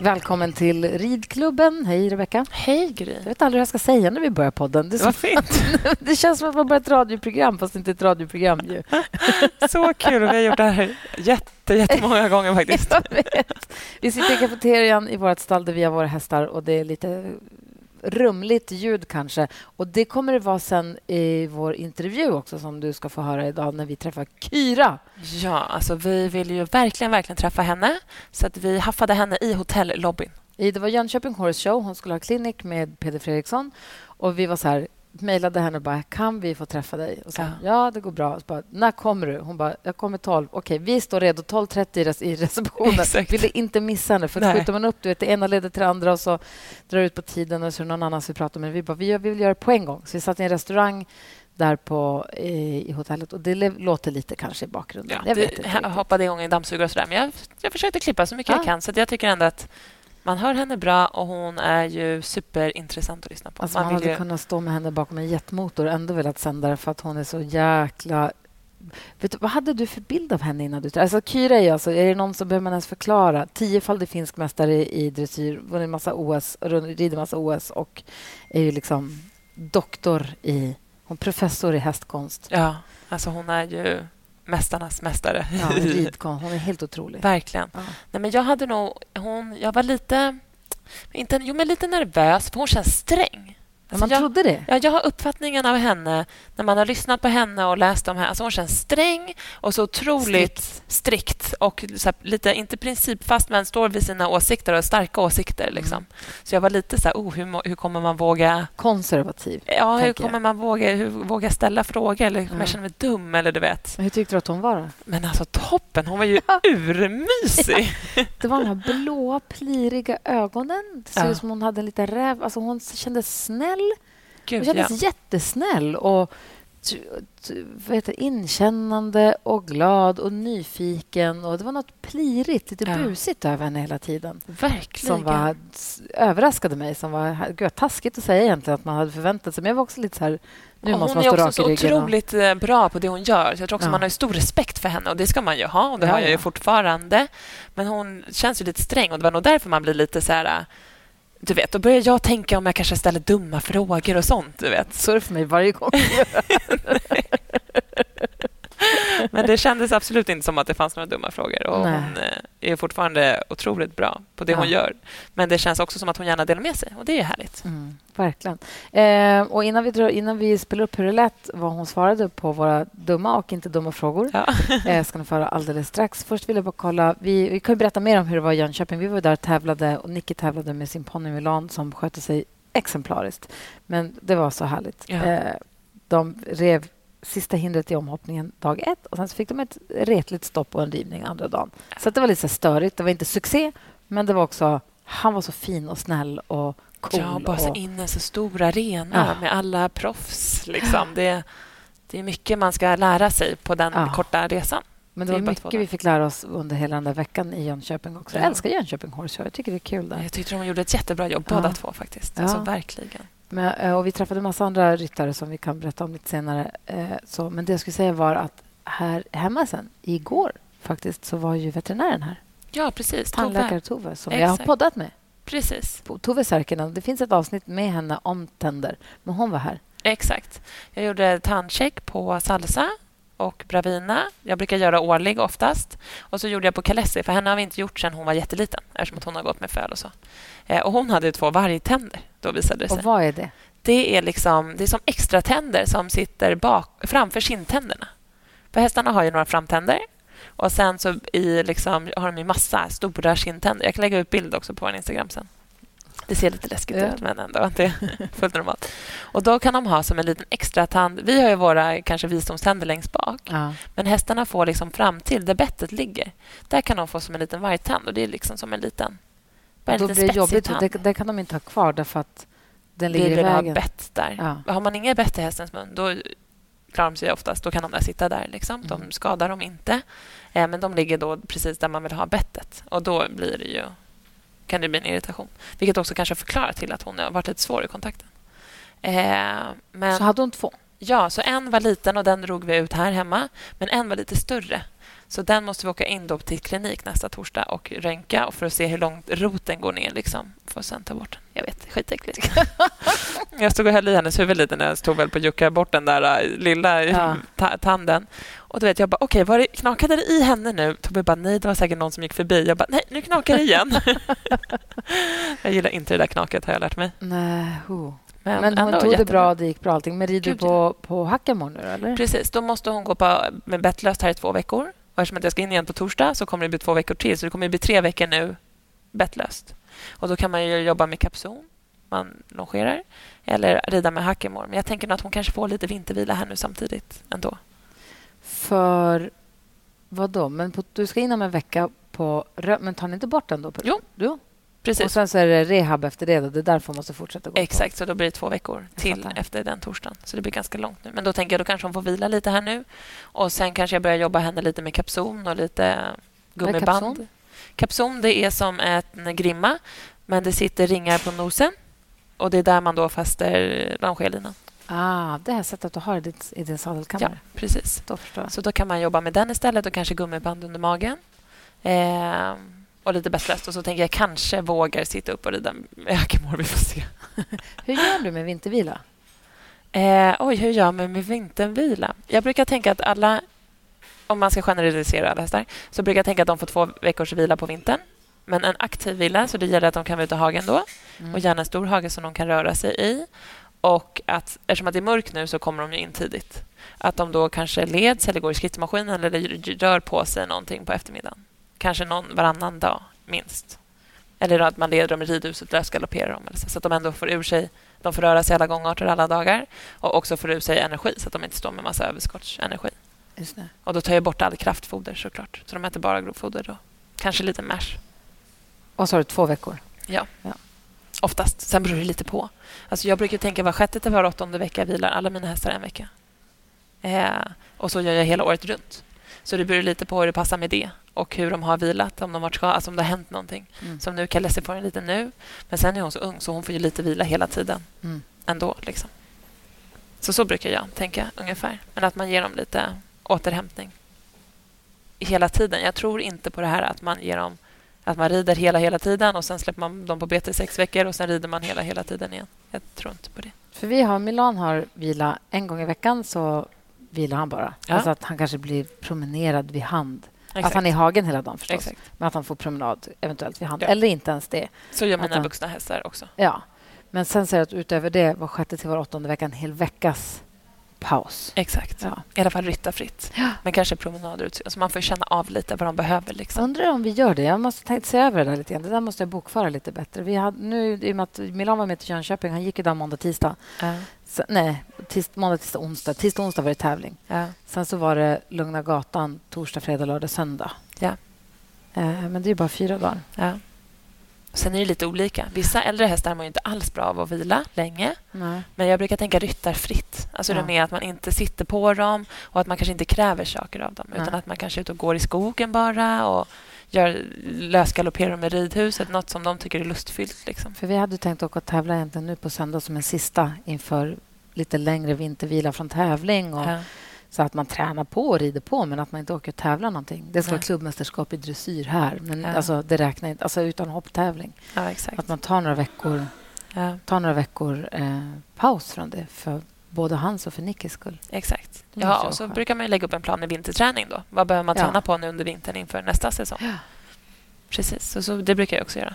Välkommen till ridklubben. Hej, Rebecka. Hej, Gry. Jag vet aldrig vad jag ska säga när vi börjar podden. Det, Vad fint. det känns som att man börjar ett radioprogram, fast inte ett radioprogram. Ju. Så kul. Vi har gjort det här jätte, jättemånga gånger faktiskt. Vi sitter i kafeterian i vårt stall där vi har våra hästar och det är lite rumligt ljud kanske. Och Det kommer det vara sen i vår intervju också som du ska få höra idag när vi träffar Kyra. Ja, alltså vi vill ju verkligen, verkligen träffa henne. Så att vi haffade henne i hotellobbyn. I- Det var Jönköping Horse Show. Hon skulle ha klinik med Peder Fredriksson. Och vi var så här, mejlade henne och bara, kan vi få träffa dig? Och så, ja. Ja. det går bra. Så bara, när kommer du? Hon bara, jag kommer 12. Okej, vi står redo 12.30 i receptionen. Exakt. Ville inte missa henne. För skjuter man upp, du vet, det ena leder till det andra och så drar ut på tiden och så är det någon annan som vi pratar med. Vi bara, vi, vi vill göra det på en gång. Så vi satt i en restaurang där på, i, i hotellet och det låter lite kanske i bakgrunden. Ja, jag vet det, inte. hoppade igång i en dammsugare och sådär. Men jag, jag försökte klippa så mycket Ja. jag kan. Så jag tycker ändå att man hör henne bra och hon är ju superintressant att lyssna på. Alltså man, man hade ju, kunnat stå med henne bakom en jetmotor och ändå velat sända det för att hon är så jäkla... Vet du, vad hade du för bild av henne innan du... Alltså Kyra är ju alltså, är det någon som behöver man ens förklara? Tiofaldig finsk mästare i dressyr, vunnit massa OS, rider massa OS och är ju liksom doktor i... Hon är professor i hästkonst. ja, alltså hon är ju mästarnas mästare. Ja, ridkonst. Hon är helt otrolig. Verkligen. Ja. Nej, men jag hade nog... Hon, jag var lite... Inte, jo, men lite nervös, för hon känns sträng. Ja, Alltså, man jag, trodde det. Ja, jag har uppfattningen av henne när man har lyssnat på henne och läst om henne. Alltså hon känns sträng och så otroligt strikt, och så här, lite, inte principfast, men står vid sina åsikter och starka åsikter. Liksom. Mm. Så jag var lite så här, oh, hur, hur kommer man våga... Konservativ. Ja, hur Tänker jag. kommer man våga, hur, våga ställa frågor? Eller kommer Ja. jag känna mig dum? Eller du vet. Men hur tyckte du att hon var? Då? Men alltså toppen! Hon var ju urmysig. Det var de här blåa, pliriga ögonen. Det såg Ja. ut som hon hade en liten räv. Alltså hon kändes snäll. Gud, Hon ja. kändes jättesnäll och vad heter, inkännande och glad och nyfiken. Och Det var något plirigt, lite Ja. busigt över henne hela tiden. Verkligen. Som var, överraskade mig. Som var, gud, vad taskigt att säga egentligen att man hade förväntat sig. Men jag var också lite så här... Nu och måste hon man är stå också rak i så ryggen. och- otroligt eh, bra på det hon gör. Så jag tror också Ja. man har stor respekt för henne och det ska man ju ha och det Ja, har jag ju ja. fortfarande. Men hon känns ju lite sträng och det var nog därför man blir lite så här... Du vet, då börjar jag tänka om jag kanske ställer dumma frågor och sånt. Du vet. Så är det för mig varje gång. Men det kändes absolut inte som att det fanns några dumma frågor. Och Nej. hon eh, är fortfarande otroligt bra på det Ja. hon gör. Men det känns också som att hon gärna delar med sig och det är härligt. Mm, verkligen. Eh, och innan vi, drar, innan vi spelar upp hur det lät vad hon svarade på våra dumma och inte dumma frågor Ja. eh, ska ni få höra alldeles strax. Först vill jag bara kolla. Vi, vi kan ju berätta mer om hur det var i Jönköping. Vi var där och tävlade och Nicky tävlade med sin ponny Milan som skötte sig exemplariskt. Men det var så härligt. Ja. Eh, de rev sista hindret i omhoppningen dag ett och sen fick de ett retligt stopp och en rivning andra dagen. Så det var lite så störigt. Det var inte succé, men det var också... Han var så fin och snäll och cool. ja, bara så och, in en så stor arena Ja. med alla proffs. Liksom. Det, det är mycket man ska lära sig på den Ja. korta resan. Men det Det var mycket vi fick lära oss under hela den där veckan i Jönköping också. Jag Ja. älskar Jönköping Horse Show. Jag tycker det är kul där. Jag tyckte de gjorde ett jättebra jobb, båda två. faktiskt. Alltså, verkligen. Men, eh, och vi träffade en massa andra ryttare som vi kan berätta om lite senare. Eh, Så, men det jag skulle säga var att här hemma sen, igår faktiskt, så var ju veterinären här. Ja, precis. Tandläkare Tove. Tove, som jag har Exakt. poddat med. Precis. Tove Särkinen. Det finns ett avsnitt med henne om tänder, men hon var här. Exakt. Jag gjorde tandcheck på Salsa och Bravina. Jag brukar göra årlig oftast. Och så gjorde jag på Kalessi, för henne har vi inte gjort sedan hon var jätteliten eftersom att hon har gått med föl och så. Eh, och hon hade två vargtänder, då visade det sig. Och vad är det? Det är, liksom, det är som extra tänder som sitter bak, framför kindtänderna. För hästarna har ju några framtänder och sen så i liksom, har de ju massa stora kindtänder. Jag kan lägga ut bild också på vår Instagram sen. Det ser lite läskigt Ja. ut, men ändå. Är fullt normalt. Och Då kan de ha som en liten extra tand. Vi har ju våra kanske visdomständer längst bak. Ja. Men hästarna får liksom fram till där bettet ligger. Där kan de få som en liten vargtand. Och det är liksom som en liten Bara Då blir det jobbigt. Det, det kan de inte ha kvar därför att den ligger i vill ha vägen. bett där. Ja. Har man inget bett i hästens mun då klarar de sig oftast. Då kan de där sitta där. Liksom. De Mm. skadar dem inte. Eh, men de ligger då precis där man vill ha bettet. Och då blir det ju, kan det bli en irritation. Vilket också kanske förklarar till att hon har varit lite svår i kontakten. Eh, men, Så hade hon två. Ja, så en var liten och den drog vi ut här hemma. Men en var lite större. Så den måste vi åka in då till klinik nästa torsdag och röntga och för att se hur långt roten går ner. Liksom, för att sen ta bort den. Jag vet, skitäckligt. jag stod och höll i hennes huvud lite när jag stod väl på att jucka bort den där äh, lilla Ja. ta- tanden. Och då vet jag bara, okej, var det, knakade det i henne nu? Tobbe bara, nej, det var säkert någon som gick förbi. Jag bara, nej, nu knakar det igen. jag gillar inte det där knaket, har jag lärt mig. Nej, ho. Men, Men hon tog det bra, det gick bra allting. Men rider du på, på Hackemore nu eller? Precis, då måste hon gå på, med bettlöst här i två veckor. Och eftersom att jag ska in igen på torsdag så kommer det bli två veckor till. Så det kommer bli tre veckor nu bettlöst. Och då kan man ju jobba med kapson, man longerar, eller rida med hackemore. Men jag tänker nog att hon kanske får lite vintervila här nu samtidigt ändå. För vad då? Men på, du ska in om en vecka på Men tar ni inte bort den då? Jo. jo. Precis. Och sen så är det rehab efter det. Då. Det är därför hon måste fortsätta gå Exakt, så då blir det två veckor till efter den torsdagen. Så det blir ganska långt nu. Men då tänker jag då kanske hon får vila lite här nu. Och sen kanske jag börjar jobba henne lite med kapson och lite gummiband. kapson? Det är som en grimma, men det sitter ringar på nosen. Och Det är där man då fäster longerlinan. på. Ah, det här sättet du har i, din Ja, sadelkammare. precis. Då. Så då kan man jobba med den istället och kanske gummiband under magen. Eh, och lite bettlöst. Och så tänker jag kanske vågar sitta upp och rida med Hackemore. Vi får se. Hur gör du med vintervila? Eh, oj, hur gör man med vintervila? Jag brukar tänka att alla, om man ska generalisera alla hästar, så brukar jag tänka att de får två veckors vila på vintern. Men en aktiv vila, så det gäller att de kan vara ute i hagen då. Mm. Och gärna en stor hage som de kan röra sig i. Och att, eftersom att det är mörkt nu så kommer de ju in tidigt. Att de då kanske leds eller går i skrittmaskinen eller rör på sig någonting på eftermiddagen. Kanske någon varannan dag, minst. Eller att man leder dem i ridhuset, lösgalopperar dem. Så, så att de ändå får ur sig... De får röra sig alla gångarter alla dagar och också får ur sig energi så att de inte står med massa överskottsenergi. Just det. Och då tar jag bort all kraftfoder såklart. Så de äter bara grovfoder då. Kanske lite mash. Och så har du två veckor. Ja. Ja. Oftast. Sen beror det lite på. Alltså jag brukar tänka var sjätte till var åttonde vecka vilar alla mina hästar en vecka. Eh, och så gör jag hela året runt. Så det beror lite på hur det passar med det och hur de har vilat, om, de har, alltså om det har hänt någonting. Mm. Som nu, Kalessi får en liten nu, men sen är hon så ung så hon får ju lite vila hela tiden Mm. ändå. Liksom. Så så brukar jag tänka ungefär. Men att man ger dem lite återhämtning hela tiden. Jag tror inte på det här att man ger dem att man rider hela, hela tiden och sen släpper man dem på bete i sex veckor och sen rider man hela, hela tiden igen. Jag tror inte på det. För vi har, Milan har vila en gång i veckan så vilar han bara. Ja. Alltså att han kanske blir promenerad vid hand. Exakt. Att han är i hagen hela dagen förstås. Exakt. Men att han får promenad eventuellt vid hand. Ja. Eller inte ens det. Så gör mina han- vuxna hästar också. Ja. Men sen säger att utöver det var sjätte till var åttonde vecka en hel veckas paus. Exakt. Ja. I alla fall ryttarfritt. Ja. Men kanske promenader ut. Så man får känna av lite vad de behöver. Liksom. Undrar om vi gör det. Jag måste se över det där lite grann. Det där måste jag bokföra lite bättre. Vi hade, nu, I och med att Milan var med till Jönköping, han gick ju där måndag, tisdag. Ja. Så, nej, tis, måndag, tisdag, onsdag. Tisdag, onsdag var det tävling. Ja. Sen så var det Lugna gatan torsdag, fredag, lördag, söndag. Ja. Eh, men det är bara fyra dagar. Ja. Sen är det lite olika. Vissa äldre hästar mår inte alls bra av att vila länge. Nej. Men jag brukar tänka ryttarfritt. Alltså Ja. det att man inte sitter på dem och att man kanske inte kräver saker av dem. Utan Nej. att man kanske är ute och går i skogen bara och gör lösgalopperar med ridhuset. Något som de tycker är lustfyllt. Liksom. För vi hade tänkt åka och tävla egentligen nu på söndag som en sista inför lite längre vintervila från tävling. Och, Ja. Så att man tränar på och rider på, men att man inte åker och tävlar någonting. Det ska Nej. vara klubbmästerskap i dressyr här, men Ja. alltså, det räknar inte. Alltså utan hopptävling. ja. Att man tar några veckor, Ja, tar några veckor eh, paus från det för både hans och för Nickis skull. exakt. Ja, och så skönt. brukar man lägga upp en plan med vinterträning. Då. Vad behöver man Ja. träna på nu under vintern inför nästa säsong? Ja. Precis, så, så det brukar jag också göra.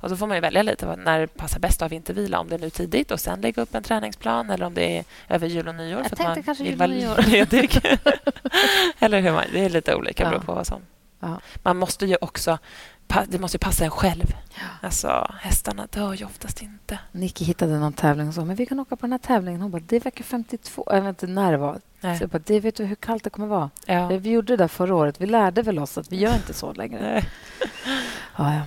Och Då får man ju välja lite när det passar bäst att ha vintervila. Om det är nu tidigt och sen lägga upp en träningsplan eller om det är över jul och nyår. Jag för tänkte kanske jul och nyår. ledig. eller hur man, det är lite olika Ja. beroende på vad som... Ja. Man måste ju också... Det måste ju passa en själv. Alltså, hästarna dör ju oftast inte. Nicky hittade någon tävling och sa men vi kan åka på den här tävlingen. Hon bara, det är vecka 52. Jag vet inte när det var. Nej. Så jag bara, det vet du hur kallt det kommer vara? Ja. Vi gjorde det där förra året. Vi lärde väl oss att vi gör inte så längre. Nej, Ja, ja.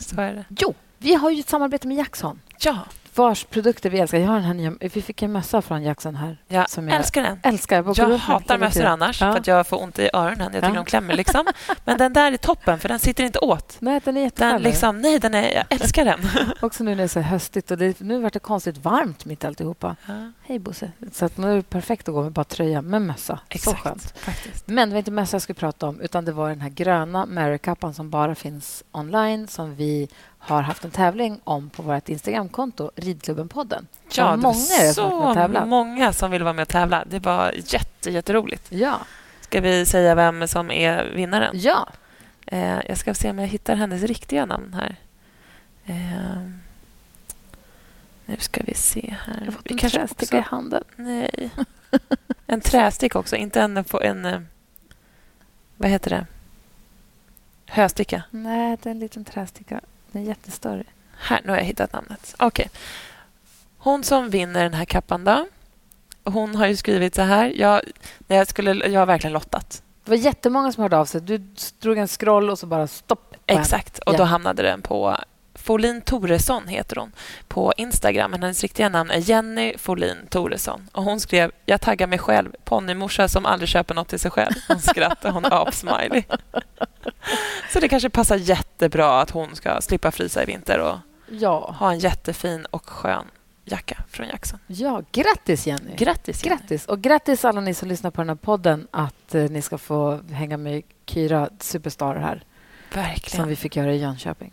så är det. Jo, Vi har ju ett samarbete med Jackson Ja, vars produkter vi älskar. Jag har den här nya, vi fick en mössa från Jackson här. jag Som jag älskar den. älskar. Jag, Jag hatar mössor annars, Ja. för att jag får ont i öronen. Jag tycker Ja. de klämmer. Liksom. Men den där är toppen, för den sitter inte åt. Nej, den är Den jättehärlig. liksom, nej, den är, jag älskar den. Också nu när det är så höstigt och det, nu vart det konstigt varmt mitt alltihopa. Ja, Hej Bosse. Så att nu är det perfekt att gå med bara tröja med mössa. Så skönt. exakt. Faktiskt. Men det var inte mössa jag skulle prata om utan det var den här gröna Mary-kappan som bara finns online som vi har haft en tävling om på vårt Instagramkonto, Ridklubben-podden. Ja, många är så tävlat? många som ville vara med och tävla. Det var jätte, jätteroligt. Ja. Ska vi säga vem som är vinnaren? ja. Eh, jag ska se om jag hittar hennes riktiga namn här. Eh, nu ska vi se här. Jag har fått en trästicka i handen. Nej. En trästick också, inte en... en eh, vad heter det? Hösticka. Nej, det är en liten trästicka. Den är jättestörre. Här, nu har jag hittat namnet. Okej. Hon som vinner den här kappan då. Hon har ju skrivit så här. Jag, jag, skulle, jag har verkligen lottat. Det var jättemånga som hörde av sig. Du drog en scroll och så bara stopp. Exakt. Och då hamnade den på Folin Toresson heter hon på Instagram. Men hennes riktiga namn är Jenny Folin Toresson. Och hon skrev Jag taggar mig själv, ponnymorsa som aldrig köper något till sig själv. Hon skrattar, hon apsmiley. Så det kanske passar jättebra att hon ska slippa frysa i vinter och Ja. ha en jättefin och skön jacka från Jackson. ja, grattis Jenny. Grattis, Jenny. Grattis! Och grattis alla ni som lyssnar på den här podden att eh, ni ska få hänga med Kyra Superstar här Verkligen. som vi fick göra i Jönköping.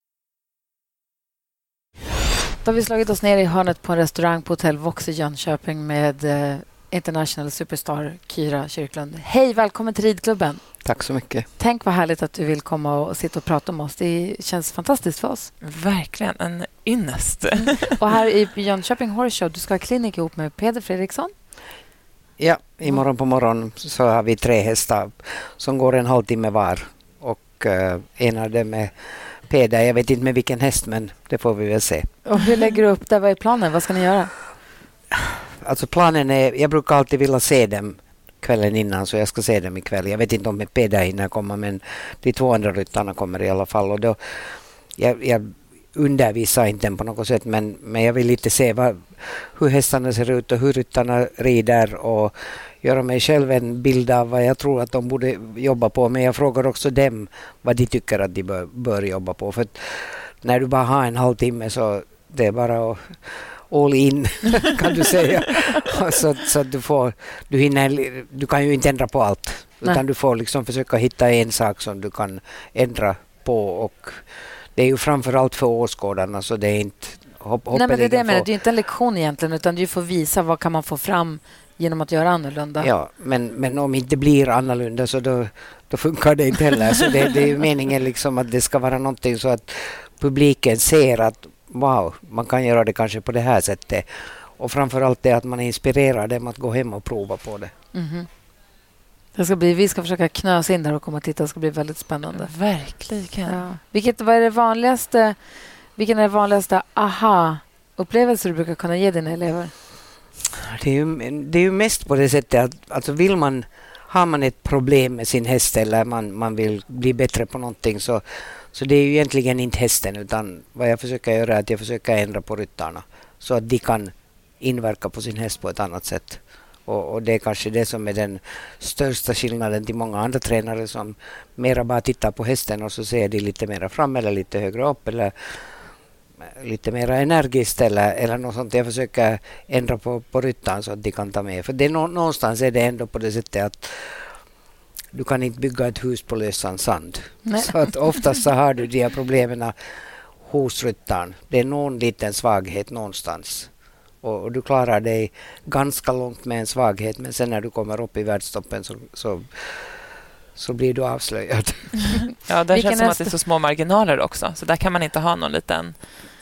Då har vi slagit oss ner i hörnet på en restaurang på Hotell Vox i Jönköping med eh, International Superstar Kyra Kyrklund. Hej, välkommen till ridklubben. Tack så mycket. Tänk vad härligt att du vill komma och sitta och prata med oss. Det känns fantastiskt för oss. Verkligen en ynnest. Och här i Jönköping Horse Show, du ska ha klinik ihop med Peder Fredriksson. Ja, imorgon på morgonen så har vi tre hästar som går en halvtimme var. Och uh, en av dem är Peder. Jag vet inte med vilken häst, men det får vi väl se. Och hur lägger du upp det? Vad är planen? Vad ska ni göra? Alltså planen är, jag brukar alltid vilja se dem kvällen innan, så jag ska se dem ikväll. Jag vet inte om Peder hinner komma, men de två andra ryttarna kommer i alla fall. Och då, jag, jag undervisar inte på något sätt, men, men jag vill lite se vad, hur hästarna ser ut och hur ryttarna rider och göra mig själv en bild av vad jag tror att de borde jobba på. Men jag frågar också dem vad de tycker att de bör, bör jobba på. För när du bara har en halvtimme så det är bara att all in kan du säga. så, så du får, du hinner, du kan ju inte ändra på allt. Nej. Utan du får liksom försöka hitta en sak som du kan ändra på och det är ju framförallt för åskådarna så det är inte hopp, Nej, men det är det jag menar. Det är inte en lektion egentligen, utan du får visa vad kan man få fram genom att göra annorlunda. Ja, men, men om inte blir annorlunda så då, då funkar det inte heller. Så det, det är meningen liksom att det ska vara någonting så att publiken ser att wow, man kan göra det kanske på det här sättet. Och framförallt det att man inspirerar dem att gå hem och prova på det. Mhm. Det ska bli, vi ska försöka knösa in där och komma och titta. Det ska bli väldigt spännande. Verkligen. Ja. Vilket, vad är det vanligaste, vilken är det vanligaste aha-upplevelse du brukar kunna ge dina elever? Det är ju, det är ju mest på det sättet att alltså vill man, har man ett problem med sin häst eller man, man vill bli bättre på någonting så, så det är ju egentligen inte hästen utan vad jag försöker göra är att jag försöker ändra på ryttarna så att de kan inverka på sin häst på ett annat sätt. Och, och det är kanske det som är den största skillnaden till många andra tränare som mera bara tittar på hästen och så ser de lite mera fram eller lite högre upp eller lite mer energiskt eller, eller något sånt. Jag försöker ändra på, på ryttan så att de kan ta med. För det någonstans är det ändå på det sättet att du kan inte bygga ett hus på lösan sand. Nej. Så att oftast så har du de här problemen hos ryttaren. Det är någon liten svaghet någonstans. Och, och, du klarar dig ganska långt med en svaghet men sen när du kommer upp i världstoppen så, så, så blir du avslöjad. ja, där känns det som att det är så små marginaler också. Så där kan man inte ha någon liten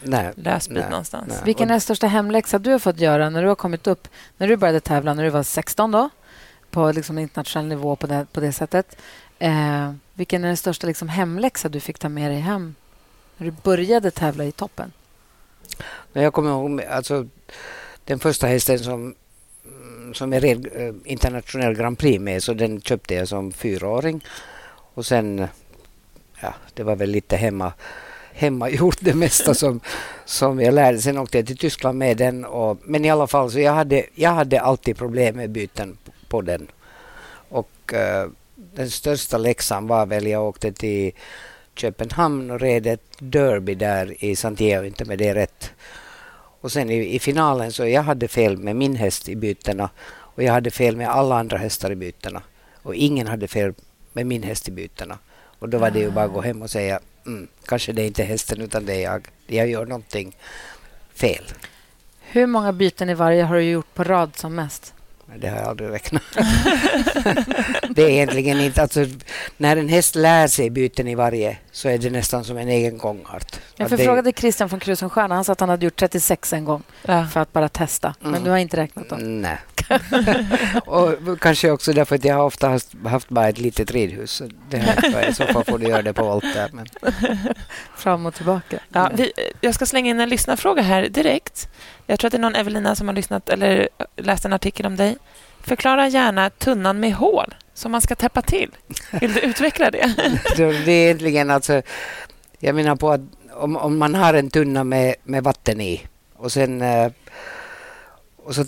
nej, lösbit nej, någonstans. Nej. Vilken är största hemläxa du har fått göra när du har kommit upp? När du började tävla när du var 16 då? På liksom internationell nivå på det, på det sättet. Eh, vilken är den största liksom hemläxa du fick ta med dig hem när du började tävla i toppen? Jag kommer ihåg alltså, den första hästen som, som jag red eh, internationell Grand Prix med, så den köpte jag som fyraåring. Och sen, ja, det var väl lite hemma hemmagjort det mesta som, som jag lärde. Sen åkte jag till Tyskland med den. Och, men i alla fall, så jag hade, jag hade alltid problem med byten på, på den. Och uh, den största läxan var väl, jag åkte till Köpenhamn och red ett derby där i Santiago, inte med det rätt. Och sen i, i, finalen så jag hade fel med min häst i bytena och jag hade fel med alla andra hästar i bytena. Och ingen hade fel med min häst i bytena. Och då var det ju bara att gå hem och säga mm, kanske det är inte hästen utan det är jag. Jag gör någonting fel. Hur många byten i varje har du gjort på rad som mest? Det har jag aldrig räknat. det är egentligen inte... Alltså, när en häst lär sig byten i varje så är det nästan som en egen gångart. Jag förfrågade det... Christian från Krusenstjerna. Han sa att han hade gjort 36 en gång ja. för att bara testa. Men mm. du har inte räknat dem? Nej. och kanske också därför att jag har ofta haft, haft bara ett litet ridhus. Det här, I så fall får du göra det på volter. Men... Fram och tillbaka. Ja, vi, jag ska slänga in en lyssnarfråga här direkt. Jag tror att det är någon Evelina som har lyssnat eller läst en artikel om dig. Förklara gärna tunnan med hål som man ska täppa till. Vill du utveckla det? det är egentligen alltså... Jag menar på att om, om man har en tunna med, med vatten i och sen... Eh, och så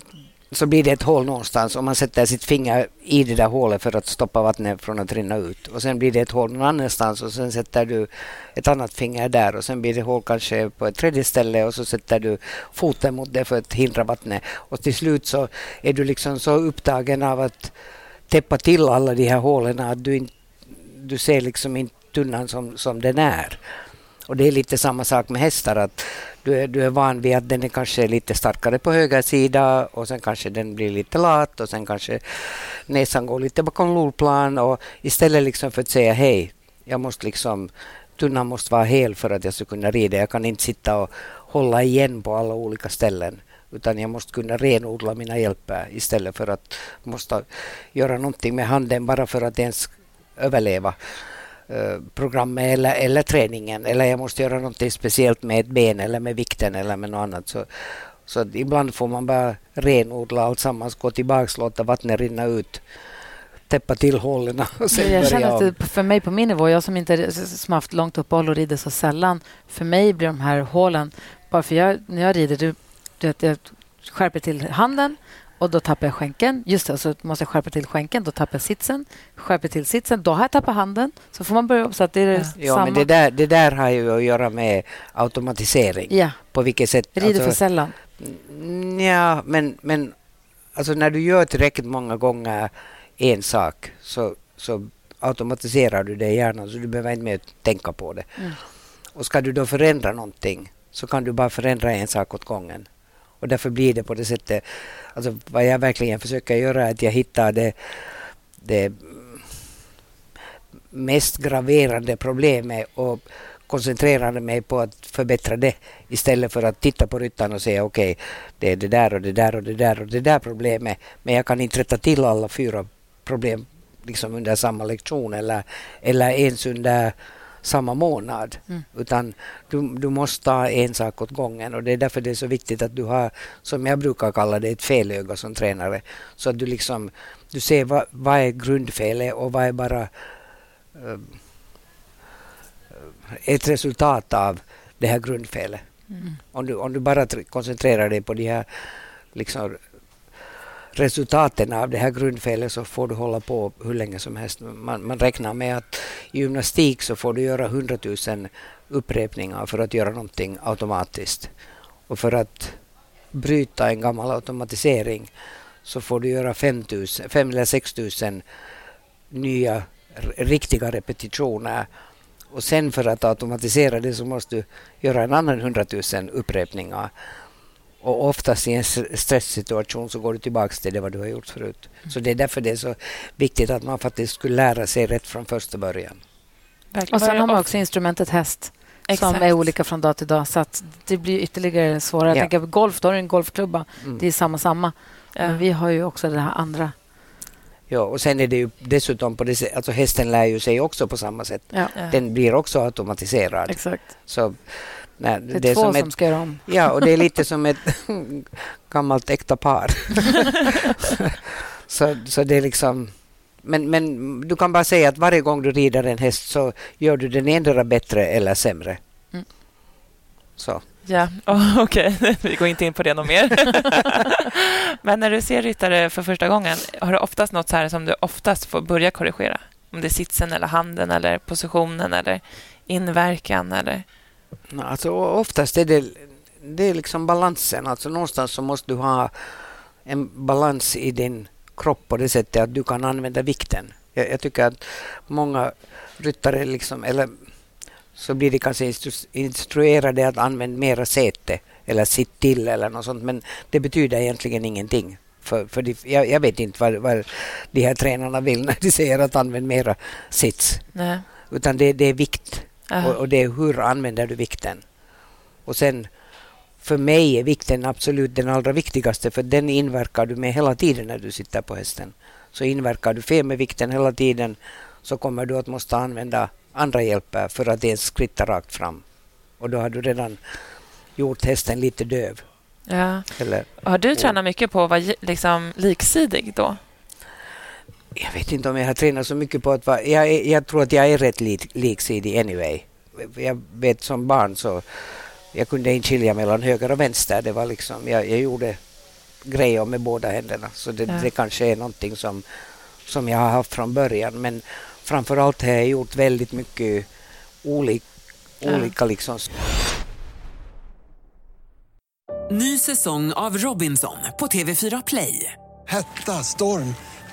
så blir det ett hål någonstans och man sätter sitt finger i det där hålet för att stoppa vattnet från att rinna ut. Och sen blir det ett hål någon annanstans och sen sätter du ett annat finger där och sen blir det hål kanske på ett tredje ställe och så sätter du foten mot det för att hindra vattnet. Och till slut så är du liksom så upptagen av att täppa till alla de här hålen att du, in, du ser liksom inte tunnan som, som den är. Och det är lite samma sak med hästar. att du är, du är van vid att den är kanske lite starkare på höger sida och sen kanske den blir lite lat och sen kanske näsan går lite bakom lolplan och istället liksom för att säga hej, jag måste liksom tunnan måste vara hel för att jag ska kunna rida. Jag kan inte sitta och hålla igen på alla olika ställen utan jag måste kunna renodla mina hjälper istället för att måste göra någonting med handen bara för att ens överleva. Eh, programmet eller, eller träningen eller jag måste göra något speciellt med ett ben eller med vikten eller med något annat. Så, så ibland får man bara renodla alltsammans, gå tillbaka, låta vattnet rinna ut täppa till hålen och sen Jag känner att det, för mig på min nivå, jag som inte som haft långt uppehåll och rider så sällan, för mig blir de här hålen, bara för jag, när jag rider, du, du vet, jag skärper till handen och då tappar jag skänken. Just det, så måste jag skärpa till skänken. Då tappar jag sitsen. Skärper till sitsen. Då har jag tappat handen. Så får man börja så att det är ja. ja samma. men det där, det där har ju att göra med automatisering. Ja. På vilket sätt? Rider alltså, för sällan. Ja, men, men alltså när du gör tillräckligt många gånger en sak så, så automatiserar du det i hjärnan så du behöver inte mer tänka på det. Mm. Och ska du då förändra någonting så kan du bara förändra en sak åt gången. Och därför blir det på det sättet. Alltså vad jag verkligen försöker göra är att jag hittar det, det mest graverande problemet och koncentrerar mig på att förbättra det istället för att titta på ryttaren och säga okej, okay, det är det där och det där och det där och det där problemet. Men jag kan inte rätta till alla fyra problem liksom under samma lektion eller, eller ens under samma månad. Mm. Utan du, du måste ta en sak åt gången och det är därför det är så viktigt att du har, som jag brukar kalla det, ett felöga som tränare. Så att du liksom, du ser vad, vad är grundfelet och vad är bara uh, ett resultat av det här grundfelet. Mm. Om, du, om du bara koncentrerar dig på de här liksom, resultaten av det här grundfelet så får du hålla på hur länge som helst. Man, man räknar med att i gymnastik så får du göra 100 000 upprepningar för att göra någonting automatiskt. Och för att bryta en gammal automatisering så får du göra 5, 000, 5 eller 6 000 nya riktiga repetitioner. Och sen för att automatisera det så måste du göra en annan 100 000 upprepningar. Och oftast i en stresssituation så går du tillbaka till det vad du har gjort förut. Så det är därför det är så viktigt att man faktiskt skulle lära sig rätt från första början. Och sen har man också instrumentet häst Exakt. som är olika från dag till dag. Så att det blir ytterligare svårare. Ja. Jag tänker golf, då har du en golfklubba. Mm. Det är samma, samma. Ja. Men vi har ju också det här andra. Ja, och sen är det ju dessutom på det sättet, alltså hästen lär ju sig också på samma sätt. Ja. Den blir också automatiserad. Exakt. Så, nej, det är det två som, ett, som ska göra om. Ja, och det är lite som ett gammalt äkta par. så, så det är liksom... Men, men du kan bara säga att varje gång du rider en häst så gör du den endera bättre eller sämre. Mm. Så. Ja, oh, okej. Okay. Vi går inte in på det något mer. Men när du ser ryttare för första gången, har du oftast något så här som du oftast får börja korrigera? Om det är sitsen eller handen eller positionen eller inverkan eller? Alltså, oftast är det, det är liksom balansen. Alltså, någonstans så måste du ha en balans i din kropp på det sättet att du kan använda vikten. Jag, jag tycker att många ryttare, liksom, eller så blir de kanske instru instruerade att använda mera säte eller sitt till eller något sånt. Men det betyder egentligen ingenting. För, för de, jag, jag, vet inte vad, vad de här tränarna vill när de säger att använda mera sits. Nej. Utan det, det är vikt och, och, det är hur använder du vikten. Och sen för mig är vikten absolut den allra viktigaste för den inverkar du med hela tiden när du sitter på hästen. Så inverkar du fel med vikten hela tiden så kommer du att måste använda andra hjälper för att ens skritta rakt fram. Och då har du redan gjort hästen lite döv. Ja. Eller, har du tränat mycket på att vara liksom liksidig då? Jag vet inte om jag har tränat så mycket på att vara... Jag, jag tror att jag är rätt lik, liksidig anyway. Jag vet som barn så jag kunde inte skilja mellan höger och vänster. Det var liksom, jag, jag gjorde grejer med båda händerna. Så det, ja. det kanske är någonting som, som jag har haft från början. Men framför allt har jag gjort väldigt mycket olika, olika liksom. Ny säsong av Robinson på TV4 Play. Hetta, storm,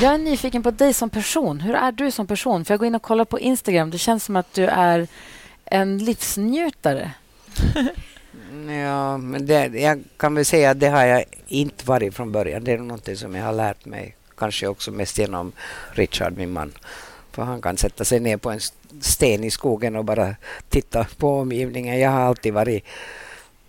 Jag är nyfiken på dig som person. Hur är du som person? För jag går in och kollar på Instagram. Det känns som att du är en livsnjutare. ja, men det, jag kan väl säga att det har jag inte varit från början. Det är något som jag har lärt mig. Kanske också mest genom Richard, min man. För han kan sätta sig ner på en sten i skogen och bara titta på omgivningen. Jag har alltid varit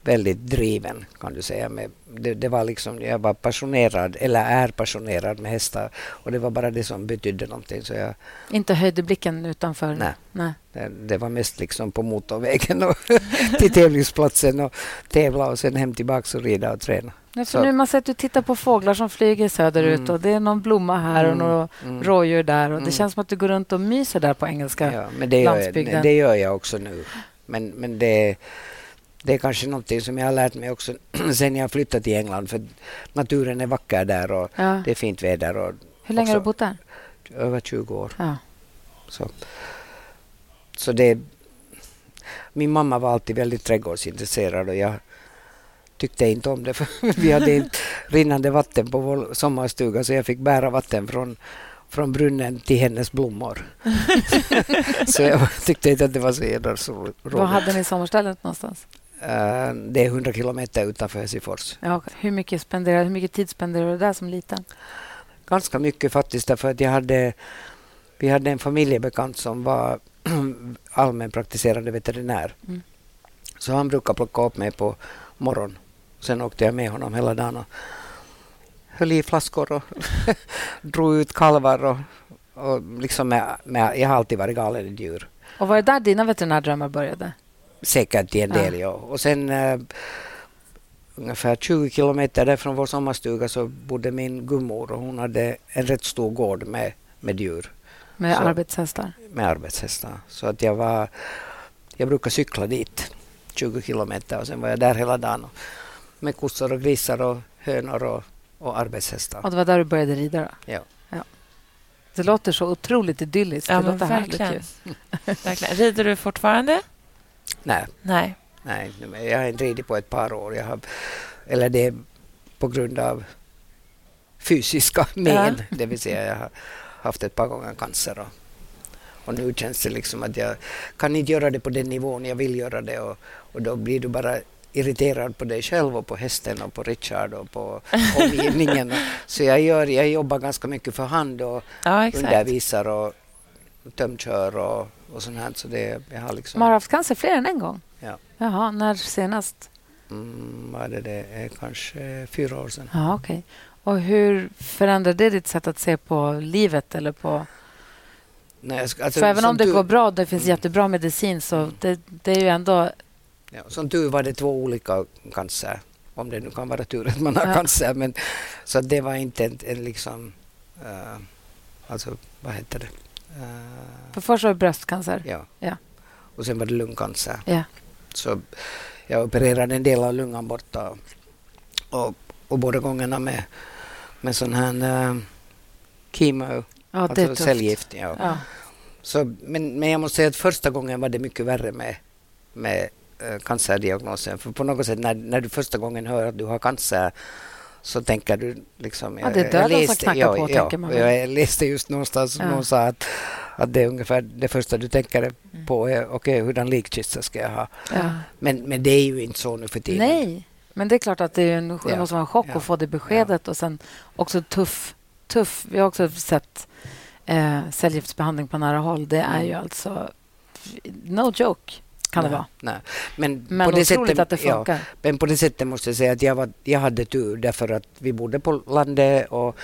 väldigt driven kan du säga. Med, det, det, var liksom, jag var passionerad, eller är passionerad med hästar och det var bara det som betydde någonting. Så jag, Inte höjde blicken utanför? Nej. nej. Det, det, var mest liksom på motorvägen och till tävlingsplatsen och tävla och sen hem tillbaka och rida och träna. Ja, för nu man ser att du tittar på fåglar som flyger söderut mm. och det är någon blomma här och mm. några mm. rådjur där och det mm. känns som att du går runt och myser där på engelska ja, men det landsbygden. Jag, det gör jag också nu. Men, men det det är kanske någonting som jag har lärt mig också sen jag flyttade till England. För naturen är vacker där och ja. det är fint väder. Och Hur länge har du bott där? Över 20 år. Ja. Så, så det... Min mamma var alltid väldigt trädgårdsintresserad och jag tyckte inte om det. För vi hade inte rinnande vatten på vår sommarstuga så jag fick bära vatten från från brunnen till hennes blommor. så jag tyckte inte att det var så roligt. Var hade ni sommarstället någonstans? Uh, det är 100 kilometer utanför Helsingfors. Ja, hur, mycket hur mycket tid spenderade du där som liten? Ganska mycket faktiskt, därför att jag hade vi hade en familjebekant som var allmänpraktiserande veterinär. Mm. Så han brukar plocka upp mig på morgonen. Sen åkte jag med honom hela dagen och höll i flaskor och drog ut kalvar. Och, och liksom med, med, jag har alltid varit galen i djur. Och var det där dina veterinärdrömmar började? Säkert till en del, Ja. ja. Och sen eh, ungefär 20 kilometer där från vår sommarstuga så bodde min gummor och hon hade en rätt stor gård med, med djur. Med Så- arbetshästar? Med arbetshästar. Så att jag var, jag brukar cykla dit 20 kilometer och sen var jag där hela dagen och, med kossor och grisar och hönor och, och arbetshästar. Och det var där du började rida? Då? Ja. Det låter så otroligt idylliskt. Ja, det låter härligt verkligen. ju. verkligen. Rider du fortfarande? Nej, Nej. nej, jag har inte ridit på ett par år. Jag har, eller det är på grund av fysiska men. Det vill säga jag har haft ett par gånger cancer. Och, och nu känns det liksom att jag kan inte göra det på den nivån jag vill göra det. Och, och då blir du bara irriterad på dig själv och på hästen och på Richard och på omgivningen. Så jag, gör, jag jobbar ganska mycket för hand och Ja, undervisar och tömkör och, och sånt här. Så det, jag har liksom... Man har haft cancer fler än en gång? Ja. Jaha, när senast? Mm, det, det är kanske fyra år sedan. Ja, okej. Och hur förändrar det ditt sätt att se på livet? Eller på... Nej, ska- alltså, För även om det tur- går bra, det finns jättebra medicin, så det, det är ju ändå... Ja, som tur var det två olika cancer. Om det nu kan vara tur att man har Ja. cancer. Men, så det var inte en, en liksom... eh, alltså, vad heter det? Eh, För först var det bröstcancer. ja. Ja. Och sen var det lungcancer. Ja. Så jag opererade en del av lungan borta. Och, och båda gångerna med, med sån här uh, kemo, Ja, alltså cellgift. Ja. Ja. Så, men, men jag måste säga att första gången var det mycket värre med, med eh, cancerdiagnosen. För på något sätt när, när du första gången hör att du har cancer så tänker du liksom... Ja, det är döden som knackar ja, på, ja, tänker man. Jag läste just någonstans som Ja. någon sa att, att det är ungefär det första du tänker Mm. på är okej, hurdan likkista ska jag ha? Ja. Men, men det är ju inte så nu för tiden. Nej, men det är klart att det, är en, Ja. måste vara en chock Ja. att få det beskedet. Och sen också tuff, tuff. Vi har också sett eh, cellgiftsbehandling på nära håll. Det är ju alltså... No joke, kan det Nej, vara. Nej. Men, Men på det sättet, att det funkar. Ja, men på det sättet måste jag säga att jag, var, jag hade tur därför att vi bodde på landet och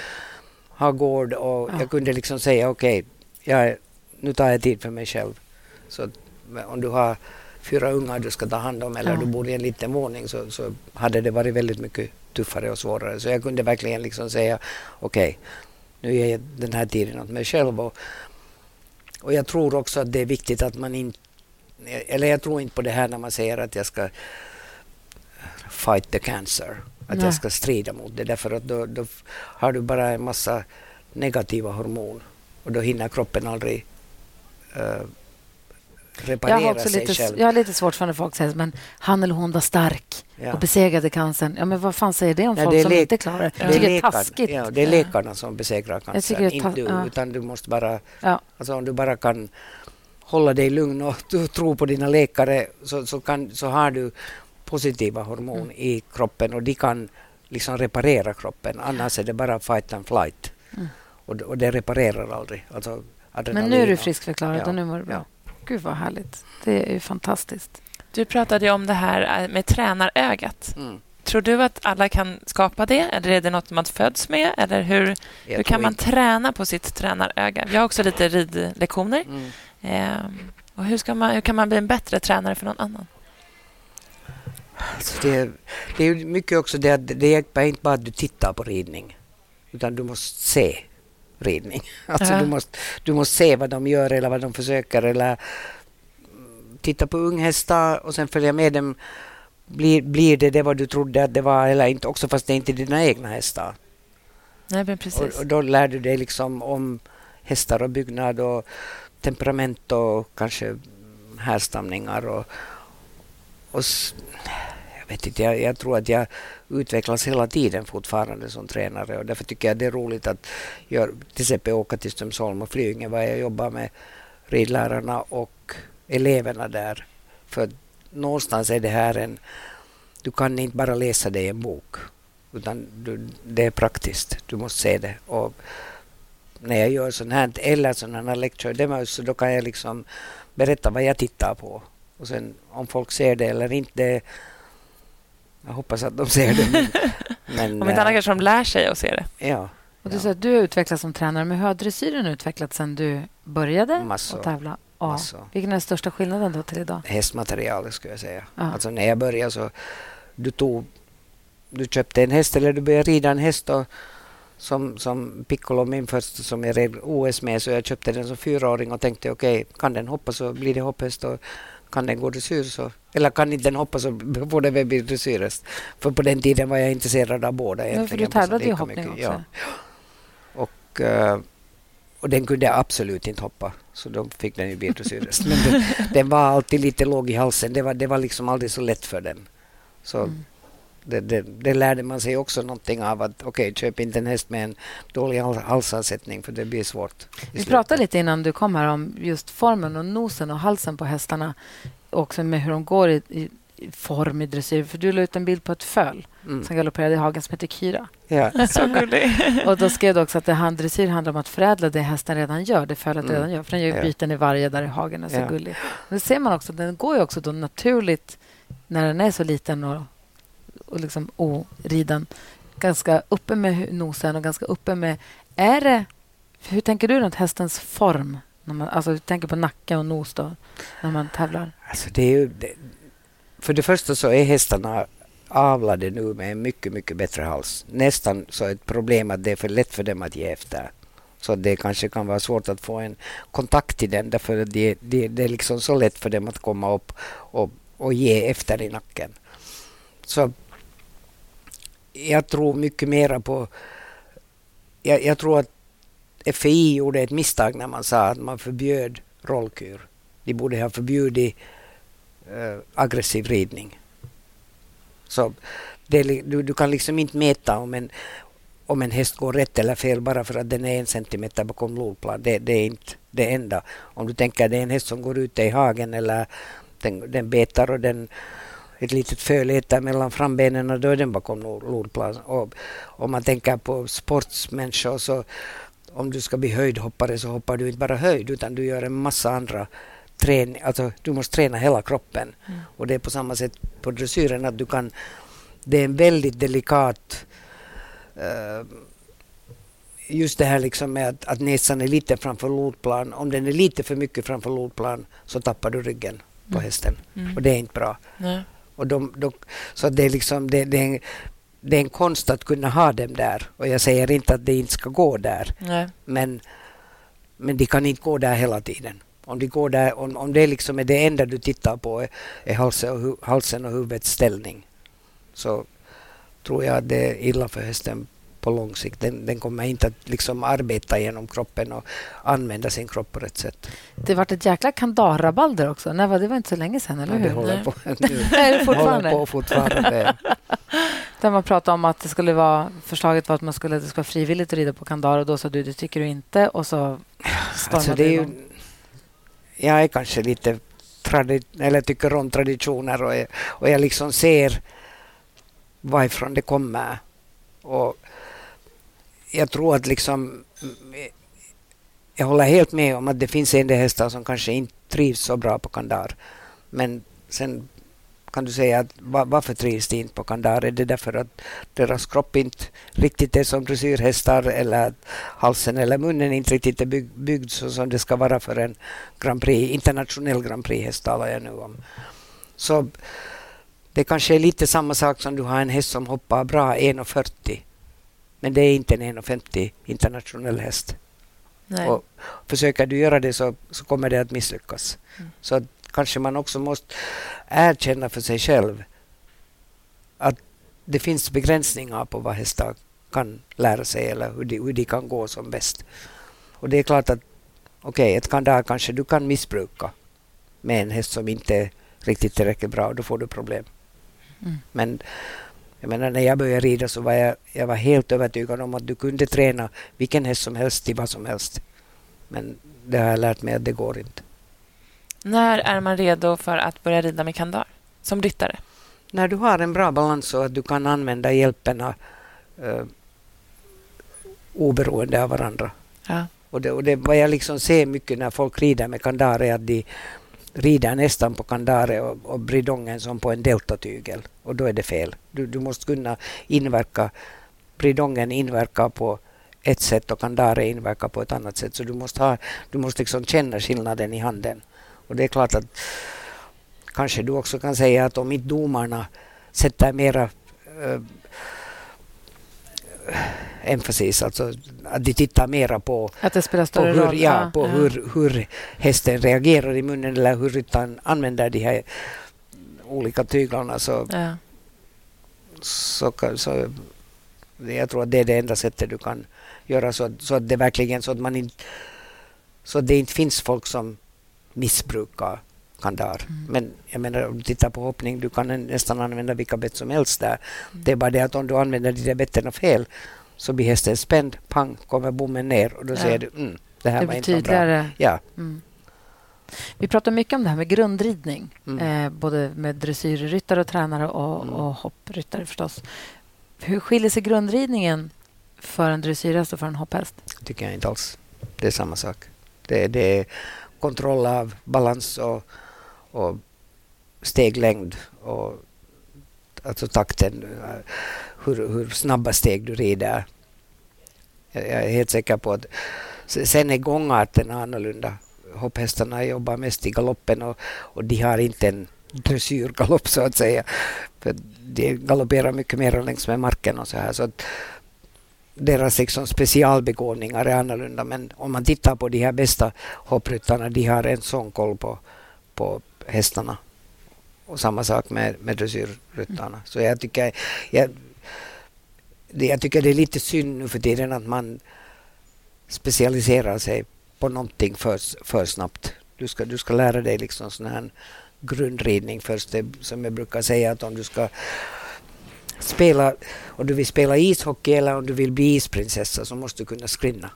har gård och Ja. jag kunde liksom säga okej, jag, nu tar jag tid för mig själv. Så om du har fyra ungar du ska ta hand om eller Ja. du bor i en liten våning så, så hade det varit väldigt mycket tuffare och svårare. Så jag kunde verkligen liksom säga okej, nu ger jag den här tiden åt mig själv. Och, och jag tror också att det är viktigt att man inte eller jag tror inte på det här när man säger att jag ska fight the cancer. Att Nej. jag ska strida mot det därför att då, då har du bara en massa negativa hormon och då hinner kroppen aldrig uh, Jag reparera har, också sig lite, själv. jag har lite svårt för när folk säger men han eller hon var stark Ja. och besegrade cancern. Ja, men vad fan säger det om Nej, folk det som inte klarar det? det Jag tycker det är taskigt. Ja, det är läkarna som besegrar tycker cancer, det är inte du. ja. Utan du måste bara... Ja. Alltså om du bara kan hålla dig lugn och du tror på dina läkare så, så, kan, så har du positiva hormon Mm. i kroppen och de kan liksom reparera kroppen. Annars är det bara fight and flight. Mm. Och, det- och det reparerar aldrig. Alltså, Men nu är du friskförklarad Ja, och nu mår du bra. Gud vad härligt. Det är ju fantastiskt. Du pratade ju om det här eh, med tränarögat. Mm. Tror du att alla kan skapa det? Eller är det något man föds med? Eller hur, Jag hur kan man inte- träna på sitt tränaröga? Jag har också lite ridlektioner. Mm. Ehm, och hur, man, hur kan man bli en bättre tränare för någon annan? Alltså det, det är mycket också det att det hjälper inte bara att du tittar på ridning. Utan du måste se ridning. Alltså Ja. du, måste, du måste se vad de gör eller vad de försöker eller titta på unghästar och sen följa med dem. Blir, blir det det vad du trodde att det var eller inte också fast det är inte dina egna hästar. Nej, men precis. Och, och då lär du dig liksom om hästar och byggnad och temperament och kanske härstamningar och, och jag vet inte, jag, jag tror att jag utvecklas hela tiden fortfarande som tränare och därför tycker jag det är roligt att gör, till exempel åka till Strömsholm och Flyinge var jag jobbar med ridlärarna och eleverna där. För någonstans är det här en, du kan inte bara läsa det i en bok utan du, det är praktiskt, du måste se det. Och när jag gör sånt här eller sådana här lecture demos så då kan jag liksom berätta vad jag tittar på. Och sen om folk ser det eller inte, jag hoppas att de ser det. Men, men, om inte annat kanske de lär sig att se det. Ja. Och du ja. att du har utvecklats som tränare, men hur har dressyren utvecklats sen du började Massor. att tävla? Ja. Vilken är den största skillnaden då till idag? Hästmaterialet skulle jag säga. Ja. Alltså när jag började så du tog du köpte en häst eller du började rida en häst och som, som Piccolo, min första som jag red OS med, så jag köpte den som fyraåring och tänkte okej, okay, kan den hoppa så blir det hopphäst och kan den gå dressyr så, eller kan inte den hoppa så får den väl bli dressyrhäst. För på den tiden var jag intresserad av båda Ja, för du tävlade i hoppning också. Ja. Och, uh, och den kunde absolut inte hoppa, så då fick den ju bli dressyrhäst. Men den, den, var alltid lite låg i halsen, det var, det var liksom aldrig så lätt för den. Så mm det, det, det, lärde man sig också någonting av att okej, okay, köp inte en häst med en dålig halsansättning för det blir svårt. Vi pratade lite innan du kom här om just formen och nosen och halsen på hästarna. Också med hur de går i, i form i dressyr. För du la ut en bild på ett föl mm. som galopperade i hagen som heter Kyra. Ja. Så gullig. och då skrev du också att det hand, dressyr handlar om att förädla det hästen redan gör, det fölet mm. redan gör. För den gör ja. byten i varje där i hagen. är så ja. gullig. Men det ser man också, den går ju också då naturligt när den är så liten och och liksom oriden. Ganska uppe med nosen och ganska uppe med... Är det... Hur tänker du runt hästens form? När man, alltså, du tänker på nacke och nos då, när man tävlar? Alltså det är ju, det, för det första så är hästarna avlade nu med en mycket, mycket bättre hals. Nästan så ett problem att det är för lätt för dem att ge efter. Så det kanske kan vara svårt att få en kontakt till den därför att det, det, det är liksom så lätt för dem att komma upp och, och ge efter i nacken. Så jag tror mycket mera på... Jag, jag, tror att FI gjorde ett misstag när man sa att man förbjöd rollkur. De borde ha förbjudit äh, aggressiv ridning. Så det, du, du kan liksom inte mäta om en, om en häst går rätt eller fel bara för att den är en centimeter bakom lodplan. Det, det, är inte det enda. Om du tänker att det är en häst som går ute i hagen eller den, den betar och den ett litet föl mellan frambenen och då är den bakom lodplan. Och om man tänker på sportsmänniskor så om du ska bli höjdhoppare så hoppar du inte bara höjd utan du gör en massa andra träning, alltså du måste träna hela kroppen. Mm. Och det är på samma sätt på dressyren att du kan, det är en väldigt delikat uh, just det här liksom med att, att näsan är lite framför lodplan. Om den är lite för mycket framför lodplan så tappar du ryggen på mm. hästen. Mm. Och det är inte bra. Nej. Och de, de, så det är, liksom, det, det, är en, det är en konst att kunna ha dem där. Och jag säger inte att det inte ska gå där. Nej. Men, men de kan inte gå där hela tiden. Om, de går där, om, om det liksom är det enda du tittar på är, är halsen, och hu, halsen och huvudets ställning så tror jag att det är illa för hästen på lång sikt. Den, den kommer inte att liksom arbeta genom kroppen och använda sin kropp på rätt sätt. Det var ett jäkla kandarabalder också. Nej, det var inte så länge sedan, eller hur? Ja, det håller på det fortfarande? Håller på fortfarande. Där man pratade om att det skulle vara, förslaget var att man skulle, det ska vara frivilligt att rida på kandar och då sa du, det tycker du inte och så alltså, det är ju, Jag är kanske lite tradi- eller tycker om traditioner och jag, och jag liksom ser varifrån det kommer. Och jag tror att liksom jag håller helt med om att det finns en del hästar som kanske inte trivs så bra på kandar. Men sen kan du säga att varför trivs de inte på kandar? Är det därför att deras kropp inte riktigt är som dressyrhästar eller att halsen eller munnen inte riktigt är byggd, byggd så som det ska vara för en Grand Prix, internationell Grand Prix-häst talar jag nu om. Så det kanske är lite samma sak som du har en häst som hoppar bra 1,40 men det är inte en 1,50 internationell häst. Nej. Och försöker du göra det så, så kommer det att misslyckas. Mm. Så att kanske man också måste erkänna för sig själv att det finns begränsningar på vad hästar kan lära sig eller hur de, hur de kan gå som bäst. Och det är klart att okej, okay, ett kandar kanske du kan missbruka med en häst som inte är riktigt tillräckligt bra, då får du problem. Mm. Men jag menar, när jag började rida så var jag, jag var helt övertygad om att du kunde träna vilken häst som helst till vad som helst. Men det har jag lärt mig att det går inte. När är man redo för att börja rida med kandar som ryttare? När du har en bra balans så att du kan använda hjälperna eh, oberoende av varandra. Ja. Och det, och det, vad jag liksom ser mycket när folk rider med kandar är att de rider nästan på kandare och, och bridongen som på en deltatygel. Och då är det fel. Du, du måste kunna inverka, bridongen inverkar på ett sätt och kandare inverkar på ett annat sätt. Så du måste, ha, du måste liksom känna skillnaden i handen. Och det är klart att kanske du också kan säga att om inte domarna sätter mera äh, emphasis, alltså att de tittar mera på, att det spelar större på, hur, roll. ja, på Hur, hur hästen reagerar i munnen eller hur ryttaren använder de här olika tyglarna så, Ja. så, så jag tror att det är det enda sättet du kan göra så, så att det verkligen så att man inte så att det inte finns folk som missbrukar kandar. Men jag menar om du tittar på hoppning, du kan nästan använda vilka bett som helst där. Det är bara det att om du använder de där betten fel så blir hästen spänd, pang, kommer bommen ner och då Ja. ser du, mm, det här Det var inte så bra. tydligare. Ja. Mm. Vi pratar mycket om det här med grundridning, Mm. eh, både med dressyrryttare och tränare och, Mm. och hoppryttare förstås. Hur skiljer sig grundridningen för en dressyrhäst och för en hopphäst? tycker jag inte alls. Det är samma sak. Det, det är kontroll av balans och, och steglängd och alltså takten. Hur, hur snabba steg du rider. Jag, jag är helt säker på att sen är gångarten annorlunda. Hopphästarna jobbar mest i galoppen och, och de har inte en dressyrgalopp så att säga. För de galopperar mycket mer längs med marken och så här. Så att deras liksom specialbegåvningar är annorlunda. Men om man tittar på de här bästa hoppryttarna, de har en sån koll på, på hästarna. Och samma sak med, med dressyrryttarna. Så jag tycker, jag, jag tycker det är lite synd nu för tiden att man specialiserar sig på någonting för, för snabbt. Du ska, du ska lära dig liksom sån här grundridning först. Det, som jag brukar säga att om du ska spela, om du vill spela ishockey eller om du vill bli isprinsessa så måste du kunna skrinna.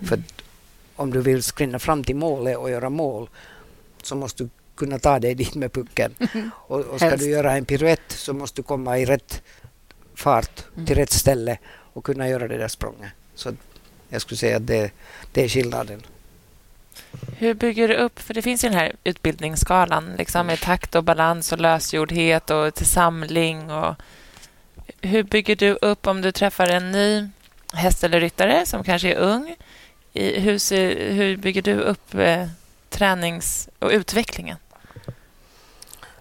För att om du vill skrinna fram till målet och göra mål så måste du kunna ta dig dit med pucken. Och, och ska Helst. du göra en piruett så måste du komma i rätt fart till rätt ställe och kunna göra det där språnget. Så jag skulle säga att det, det är skillnaden. Hur bygger du upp, för det finns ju den här utbildningsskalan liksom, med takt och balans och lösgjordhet och till samling. Och hur bygger du upp om du träffar en ny häst eller ryttare som kanske är ung? I, hur, ser, hur bygger du upp eh, tränings och utvecklingen?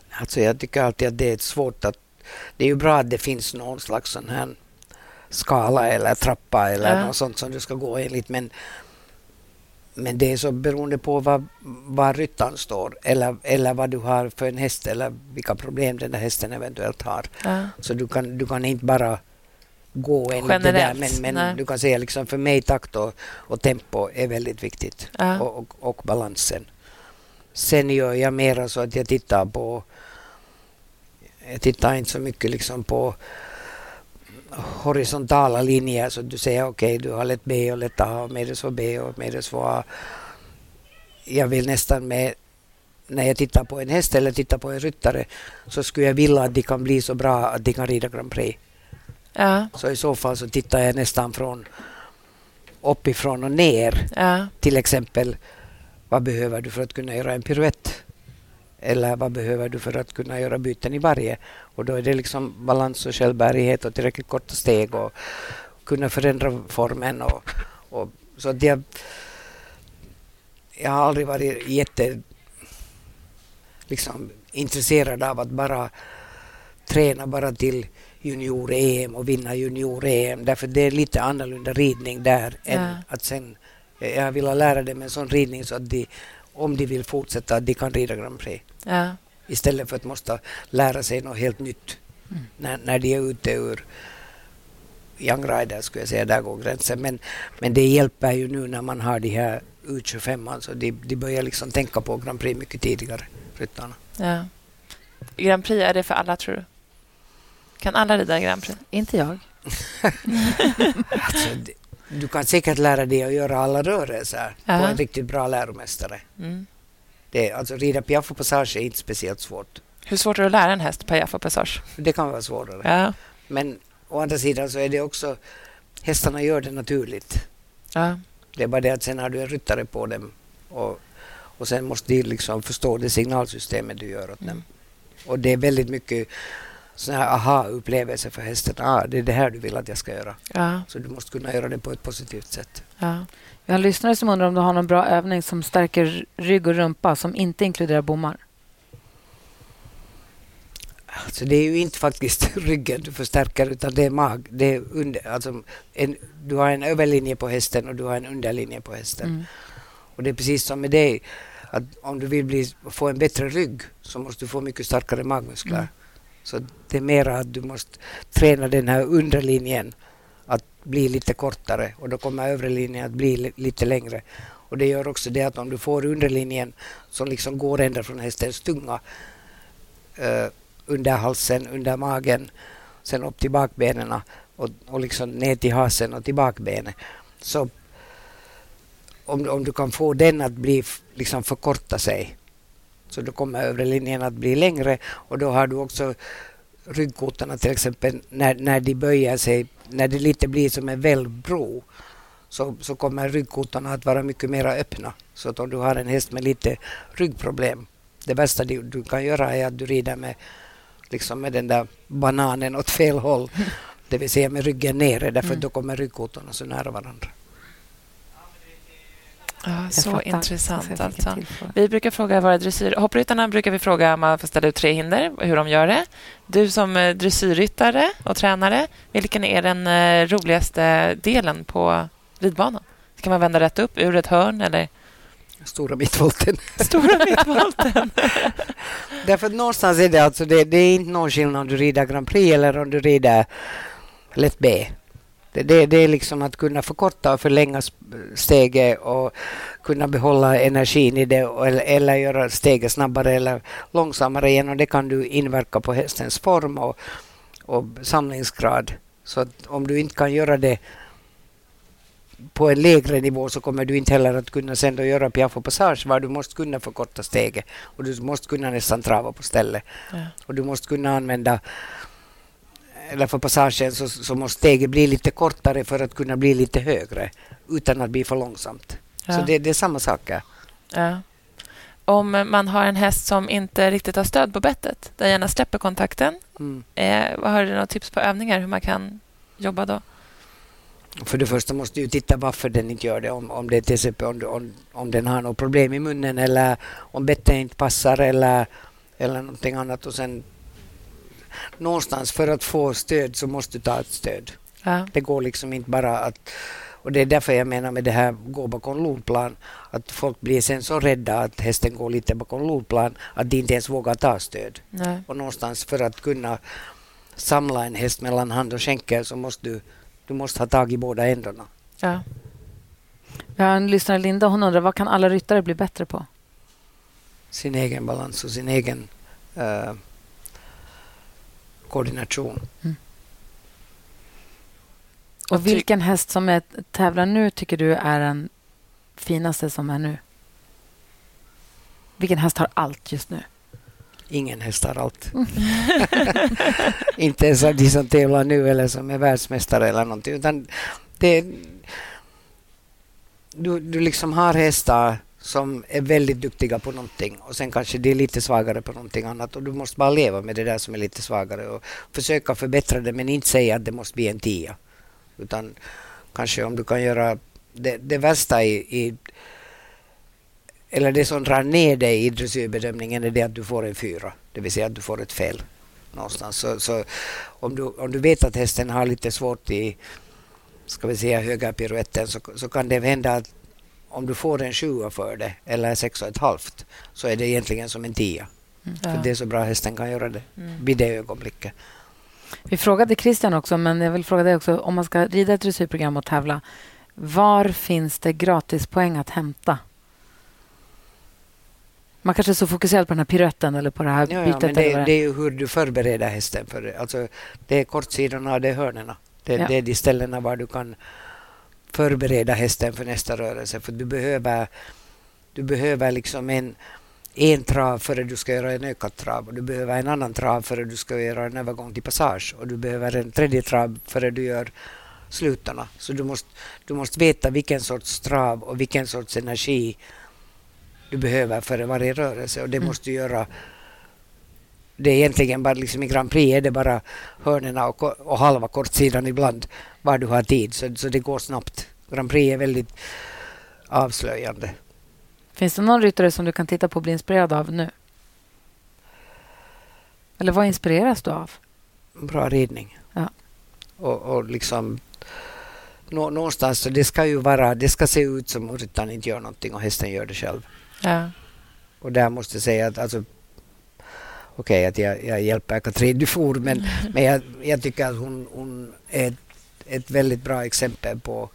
Alltså jag tycker alltid att det är svårt att... Det är ju bra att det finns någon slags sån här skala eller trappa eller Ja. något sånt som du ska gå enligt men, men det är så beroende på var, var ryttaren står eller, eller vad du har för en häst eller vilka problem den där hästen eventuellt har. Ja. Så du kan, du kan inte bara gå enligt det där Generellt, men, men du kan säga liksom för mig takt och, och tempo är väldigt viktigt Ja. och, och, och balansen. Sen gör jag mera så att jag tittar på jag tittar inte så mycket liksom på horisontala linjer så du säger okej du har lätt B och lätt A och medels för B och medels för A. Jag vill nästan med när jag tittar på en häst eller tittar på en ryttare så skulle jag vilja att de kan bli så bra att de kan rida Grand Prix. Ja. Så i så fall så tittar jag nästan från uppifrån och ner. Ja. Till exempel, vad behöver du för att kunna göra en piruett? Eller vad behöver du för att kunna göra byten i varje? Och då är det liksom balans och självbärighet och tillräckligt korta steg och kunna förändra formen. Och, och, så att jag, jag har aldrig varit jätte liksom, intresserad av att bara träna bara till junior-EM och vinna junior-EM. Därför det är lite annorlunda ridning där än Ja. att sen jag vill lära dem en sån ridning så att de, om de vill fortsätta, att de kan rida Grand Prix. Ja. Istället för att måste lära sig något helt nytt när, när de är ute ur Young Rider skulle jag säga, där går gränsen. Men, men det hjälper ju nu när man har de här U25, alltså de, de börjar liksom tänka på Grand Prix mycket tidigare, ryttarna. Ja. Grand Prix, är det för alla tror du? Kan alla rida Grand Prix? Inte jag. Alltså, det- du kan säkert lära dig att göra alla rörelser på Ja. en riktigt bra läromästare. Mm. Det, alltså rida piaffe passage är inte speciellt svårt. Hur svårt är det att lära en häst piaff och passage? Det kan vara svårare. Ja. Men å andra sidan så är det också, hästarna gör det naturligt. Ja. Det är bara det att sen har du en ryttare på dem och, och sen måste de liksom förstå det signalsystemet du gör åt dem. Och det är väldigt mycket sådana här aha-upplevelser för hästen. Ah, det är det här du vill att jag ska göra. Ja. Så du måste kunna göra det på ett positivt sätt. Ja. Vi har lyssnare som undrar om du har någon bra övning som stärker rygg och rumpa som inte inkluderar bommar. Alltså det är ju inte faktiskt ryggen du förstärker utan det är mag. Det är under, alltså en, du har en överlinje på hästen och du har en underlinje på hästen. Mm. Och det är precis som med dig. Att om du vill bli, få en bättre rygg så måste du få mycket starkare magmuskler. Mm. Så det är mera att du måste träna den här underlinjen att bli lite kortare och då kommer övre linjen att bli lite längre. Och det gör också det att om du får underlinjen som liksom går ända från hästens tunga eh, under halsen, under magen, sen upp till bakbenen och, och liksom ner till hasen och till bakbenet. Så om, om du kan få den att bli liksom förkorta sig så då kommer övre linjen att bli längre och då har du också ryggkotorna till exempel när, när de böjer sig, när det lite blir som en välvbro så, så kommer ryggkotorna att vara mycket mer öppna. Så att om du har en häst med lite ryggproblem, det bästa du, du kan göra är att du rider med, liksom med den där bananen åt fel håll, det vill säga med ryggen nere, därför Mm. då kommer ryggkotorna så nära varandra. Ja, så fattar. intressant alltså. Vi brukar fråga våra dressyr... Hoppryttarna brukar vi fråga om man får ställa ut tre hinder, hur de gör det. Du som eh, dressyrryttare och tränare, vilken är den eh, roligaste delen på ridbanan? Ska man vända rätt upp ur ett hörn eller Stora mittvolten. stora mittvolten? Därför någonstans är det alltså, det, det är inte någon skillnad om du rider Grand Prix eller om du rider lätt B. Det, det, det är liksom att kunna förkorta och förlänga steget och kunna behålla energin i det eller, eller göra steget snabbare eller långsammare igen och det kan du inverka på hästens form och, och samlingsgrad. Så att om du inte kan göra det på en lägre nivå så kommer du inte heller att kunna sen då göra piaff och passage var du måste kunna förkorta steget och du måste kunna nästan trava på stället. Ja. Och du måste kunna använda eller för passagen så, så måste steget bli lite kortare för att kunna bli lite högre utan att bli för långsamt. Ja. Så det, det är samma sak. Ja. Om man har en häst som inte riktigt har stöd på bettet, där gärna släpper kontakten, Mm. eh, har du några tips på övningar hur man kan jobba då? För det första måste du titta varför den inte gör det. Om, om det till exempel om, om, om den har något problem i munnen eller om bettet inte passar eller, eller någonting annat. Och sen någonstans för att få stöd så måste du ta ett stöd. Ja. Det går liksom inte bara att... Och det är därför jag menar med det här gå bakom lodplan. Att folk blir sen så rädda att hästen går lite bakom lodplan att de inte ens vågar ta stöd. Nej. Och någonstans för att kunna samla en häst mellan hand och skänkel så måste du, du måste ha tag i båda ändarna. Ja. Vi har en lyssnare, Linda, hon undrar vad kan alla ryttare bli bättre på? Sin egen balans och sin egen eh, koordination. Och vilken häst som är, tävlar nu tycker du är den finaste som är nu? Vilken häst har allt just nu? Ingen häst har allt. inte ens de som tävlar nu eller som är världsmästare eller någonting. Utan det, du, du liksom har hästar som är väldigt duktiga på någonting och sen kanske de är lite svagare på någonting annat och du måste bara leva med det där som är lite svagare och försöka förbättra det men inte säga att det måste bli en tia. Utan kanske om du kan göra det, det värsta i, i eller det som drar ner dig i dressyrbedömningen är det att du får en fyra, det vill säga att du får ett fel någonstans. Så, så om, du, om du vet att hästen har lite svårt i ska vi säga höga piruetten så, så kan det hända att om du får en sjua för det eller sex och ett halvt så är det egentligen som en tia. För Ja. det är så bra hästen kan göra det Mm. vid det ögonblicket. Vi frågade Christian också, men jag vill fråga dig också. Om man ska rida ett dressyrprogram och tävla, var finns det gratispoäng att hämta? Man kanske är så fokuserad på den här piruetten eller på det här Ja, ja, bytet. eller det, vad det är ju hur du förbereder hästen för det. Alltså, det är kortsidorna och det är hörnerna. Det, Ja. det är de ställena var du kan förbereda hästen för nästa rörelse. För du behöver, du behöver liksom en, en trav före du ska göra en ökad trav och du behöver en annan trav före du ska göra en övergång till passage och du behöver en tredje trav före du gör slutarna. Så du måste, du måste veta vilken sorts trav och vilken sorts energi du behöver för varje rörelse och det måste du göra det är egentligen bara liksom i Grand Prix är det bara hörnerna och, och halva kortsidan ibland var du har tid så, så det går snabbt. Grand Prix är väldigt avslöjande. Finns det någon ryttare som du kan titta på och bli inspirerad av nu? Eller vad inspireras du av? Bra ridning. Ja. Och, och liksom nå, någonstans, så det ska ju vara, det ska se ut som att ryttaren inte gör någonting och hästen gör det själv. Ja. Och där måste jag säga att alltså, okej okay, att jag, jag hjälper Katrin Dufour men, men jag, jag tycker att hon, hon är ett, ett väldigt bra exempel på,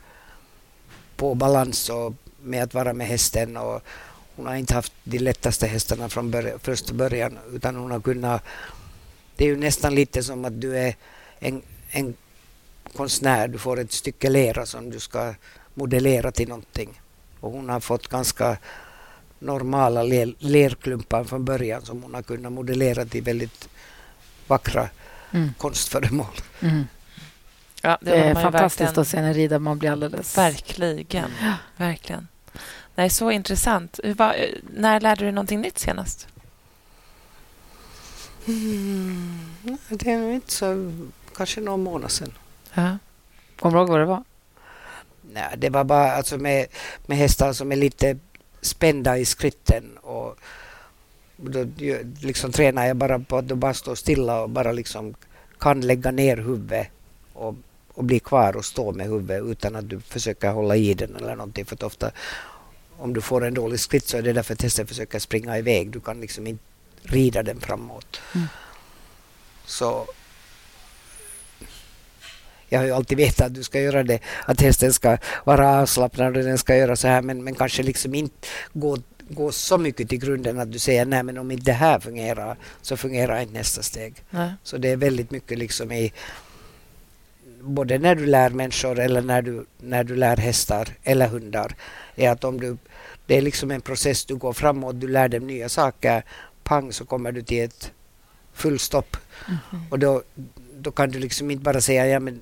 på balans och med att vara med hästen och hon har inte haft de lättaste hästarna från början, första början utan hon har kunnat det är ju nästan lite som att du är en, en konstnär, du får ett stycke lera som du ska modellera till någonting. Och hon har fått ganska normala ler, lerklumpar från början som hon har kunnat modellera till väldigt vackra mm. konstföremål. Mm. Ja, det, det är fantastiskt att se henne rida. Man blir alldeles... Verkligen. Verkligen. Nej, så intressant. Var, när lärde du någonting nytt senast? Mm, det är inte så... Kanske någon månad sedan. Ja. Kommer du ihåg vad det var? Nej, det var bara alltså med, med hästar som är lite spända i skritten. Och då liksom tränar jag bara på att du bara står stilla och bara liksom kan lägga ner huvudet och, och bli kvar och stå med huvudet utan att du försöker hålla i den eller någonting. För att ofta om du får en dålig skritt så är det därför att hästen försöker springa iväg. Du kan liksom inte rida den framåt. Mm. Så jag har ju alltid vetat att du ska göra det, att hästen ska vara avslappnad och den ska göra så här men, men kanske liksom inte gå, gå så mycket till grunden att du säger nej men om inte det här fungerar så fungerar inte nästa steg. Nej. Så det är väldigt mycket liksom i både när du lär människor eller när du, när du lär hästar eller hundar är att om du, det är liksom en process, du går framåt, du lär dem nya saker, pang så kommer du till ett fullstopp. Mm -hmm. Och då, då kan du liksom inte bara säga ja men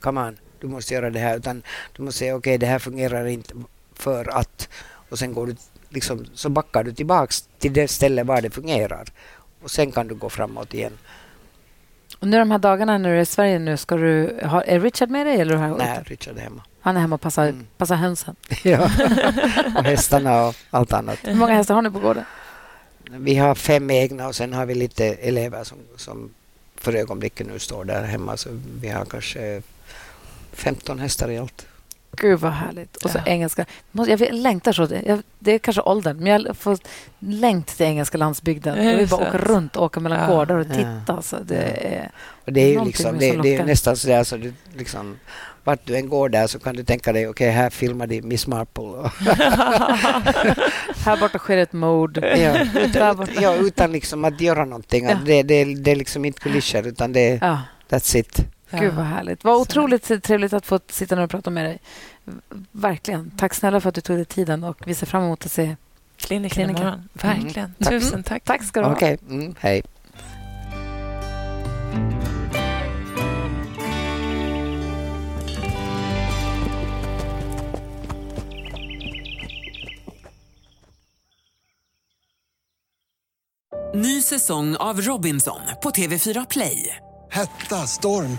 come on, du måste göra det här, utan du måste säga okej, okay, det här fungerar inte för att, och sen går du liksom, så backar du tillbaks till det ställe var det fungerar och sen kan du gå framåt igen. Och nu de här dagarna när du är i Sverige nu, ska du ha, är Richard med dig? Eller har Nej, Richard är hemma. Han är hemma och passar, mm. passar hönsen? ja, och hästarna och allt annat. Hur många hästar har ni på gården? Vi har fem egna och sen har vi lite elever som, som för ögonblicket nu står där hemma. Så vi har kanske 15 hästar i allt. Gud, vad härligt. Och så ja. engelska. Jag längtar så. Det är kanske åldern, men jag får längt till engelska landsbygden. Jag vill bara åka runt, åka mellan ja. gårdar och titta. Ja. Så det är, och det är ju liksom, det, det, är nästan så där, så du, liksom, vart du än går där så kan du tänka dig, okej, okay, här filmar de Miss Marple. här borta sker ett mord. Ja, utan, ja, utan liksom att göra någonting. Ja. Det, det, det är liksom inte kulisser, utan det är ja. that's it. Gud, vad härligt. Vad otroligt trevligt att få sitta ner och prata med dig. Verkligen. Tack snälla för att du tog dig tiden och vi ser fram emot att se kliniken imorgon. Verkligen. Mm. Tusen tack. Tack ska du ha. Okej, okay. mm, hej. Ny säsong av Robinson på TV4 Play. Hetta, storm,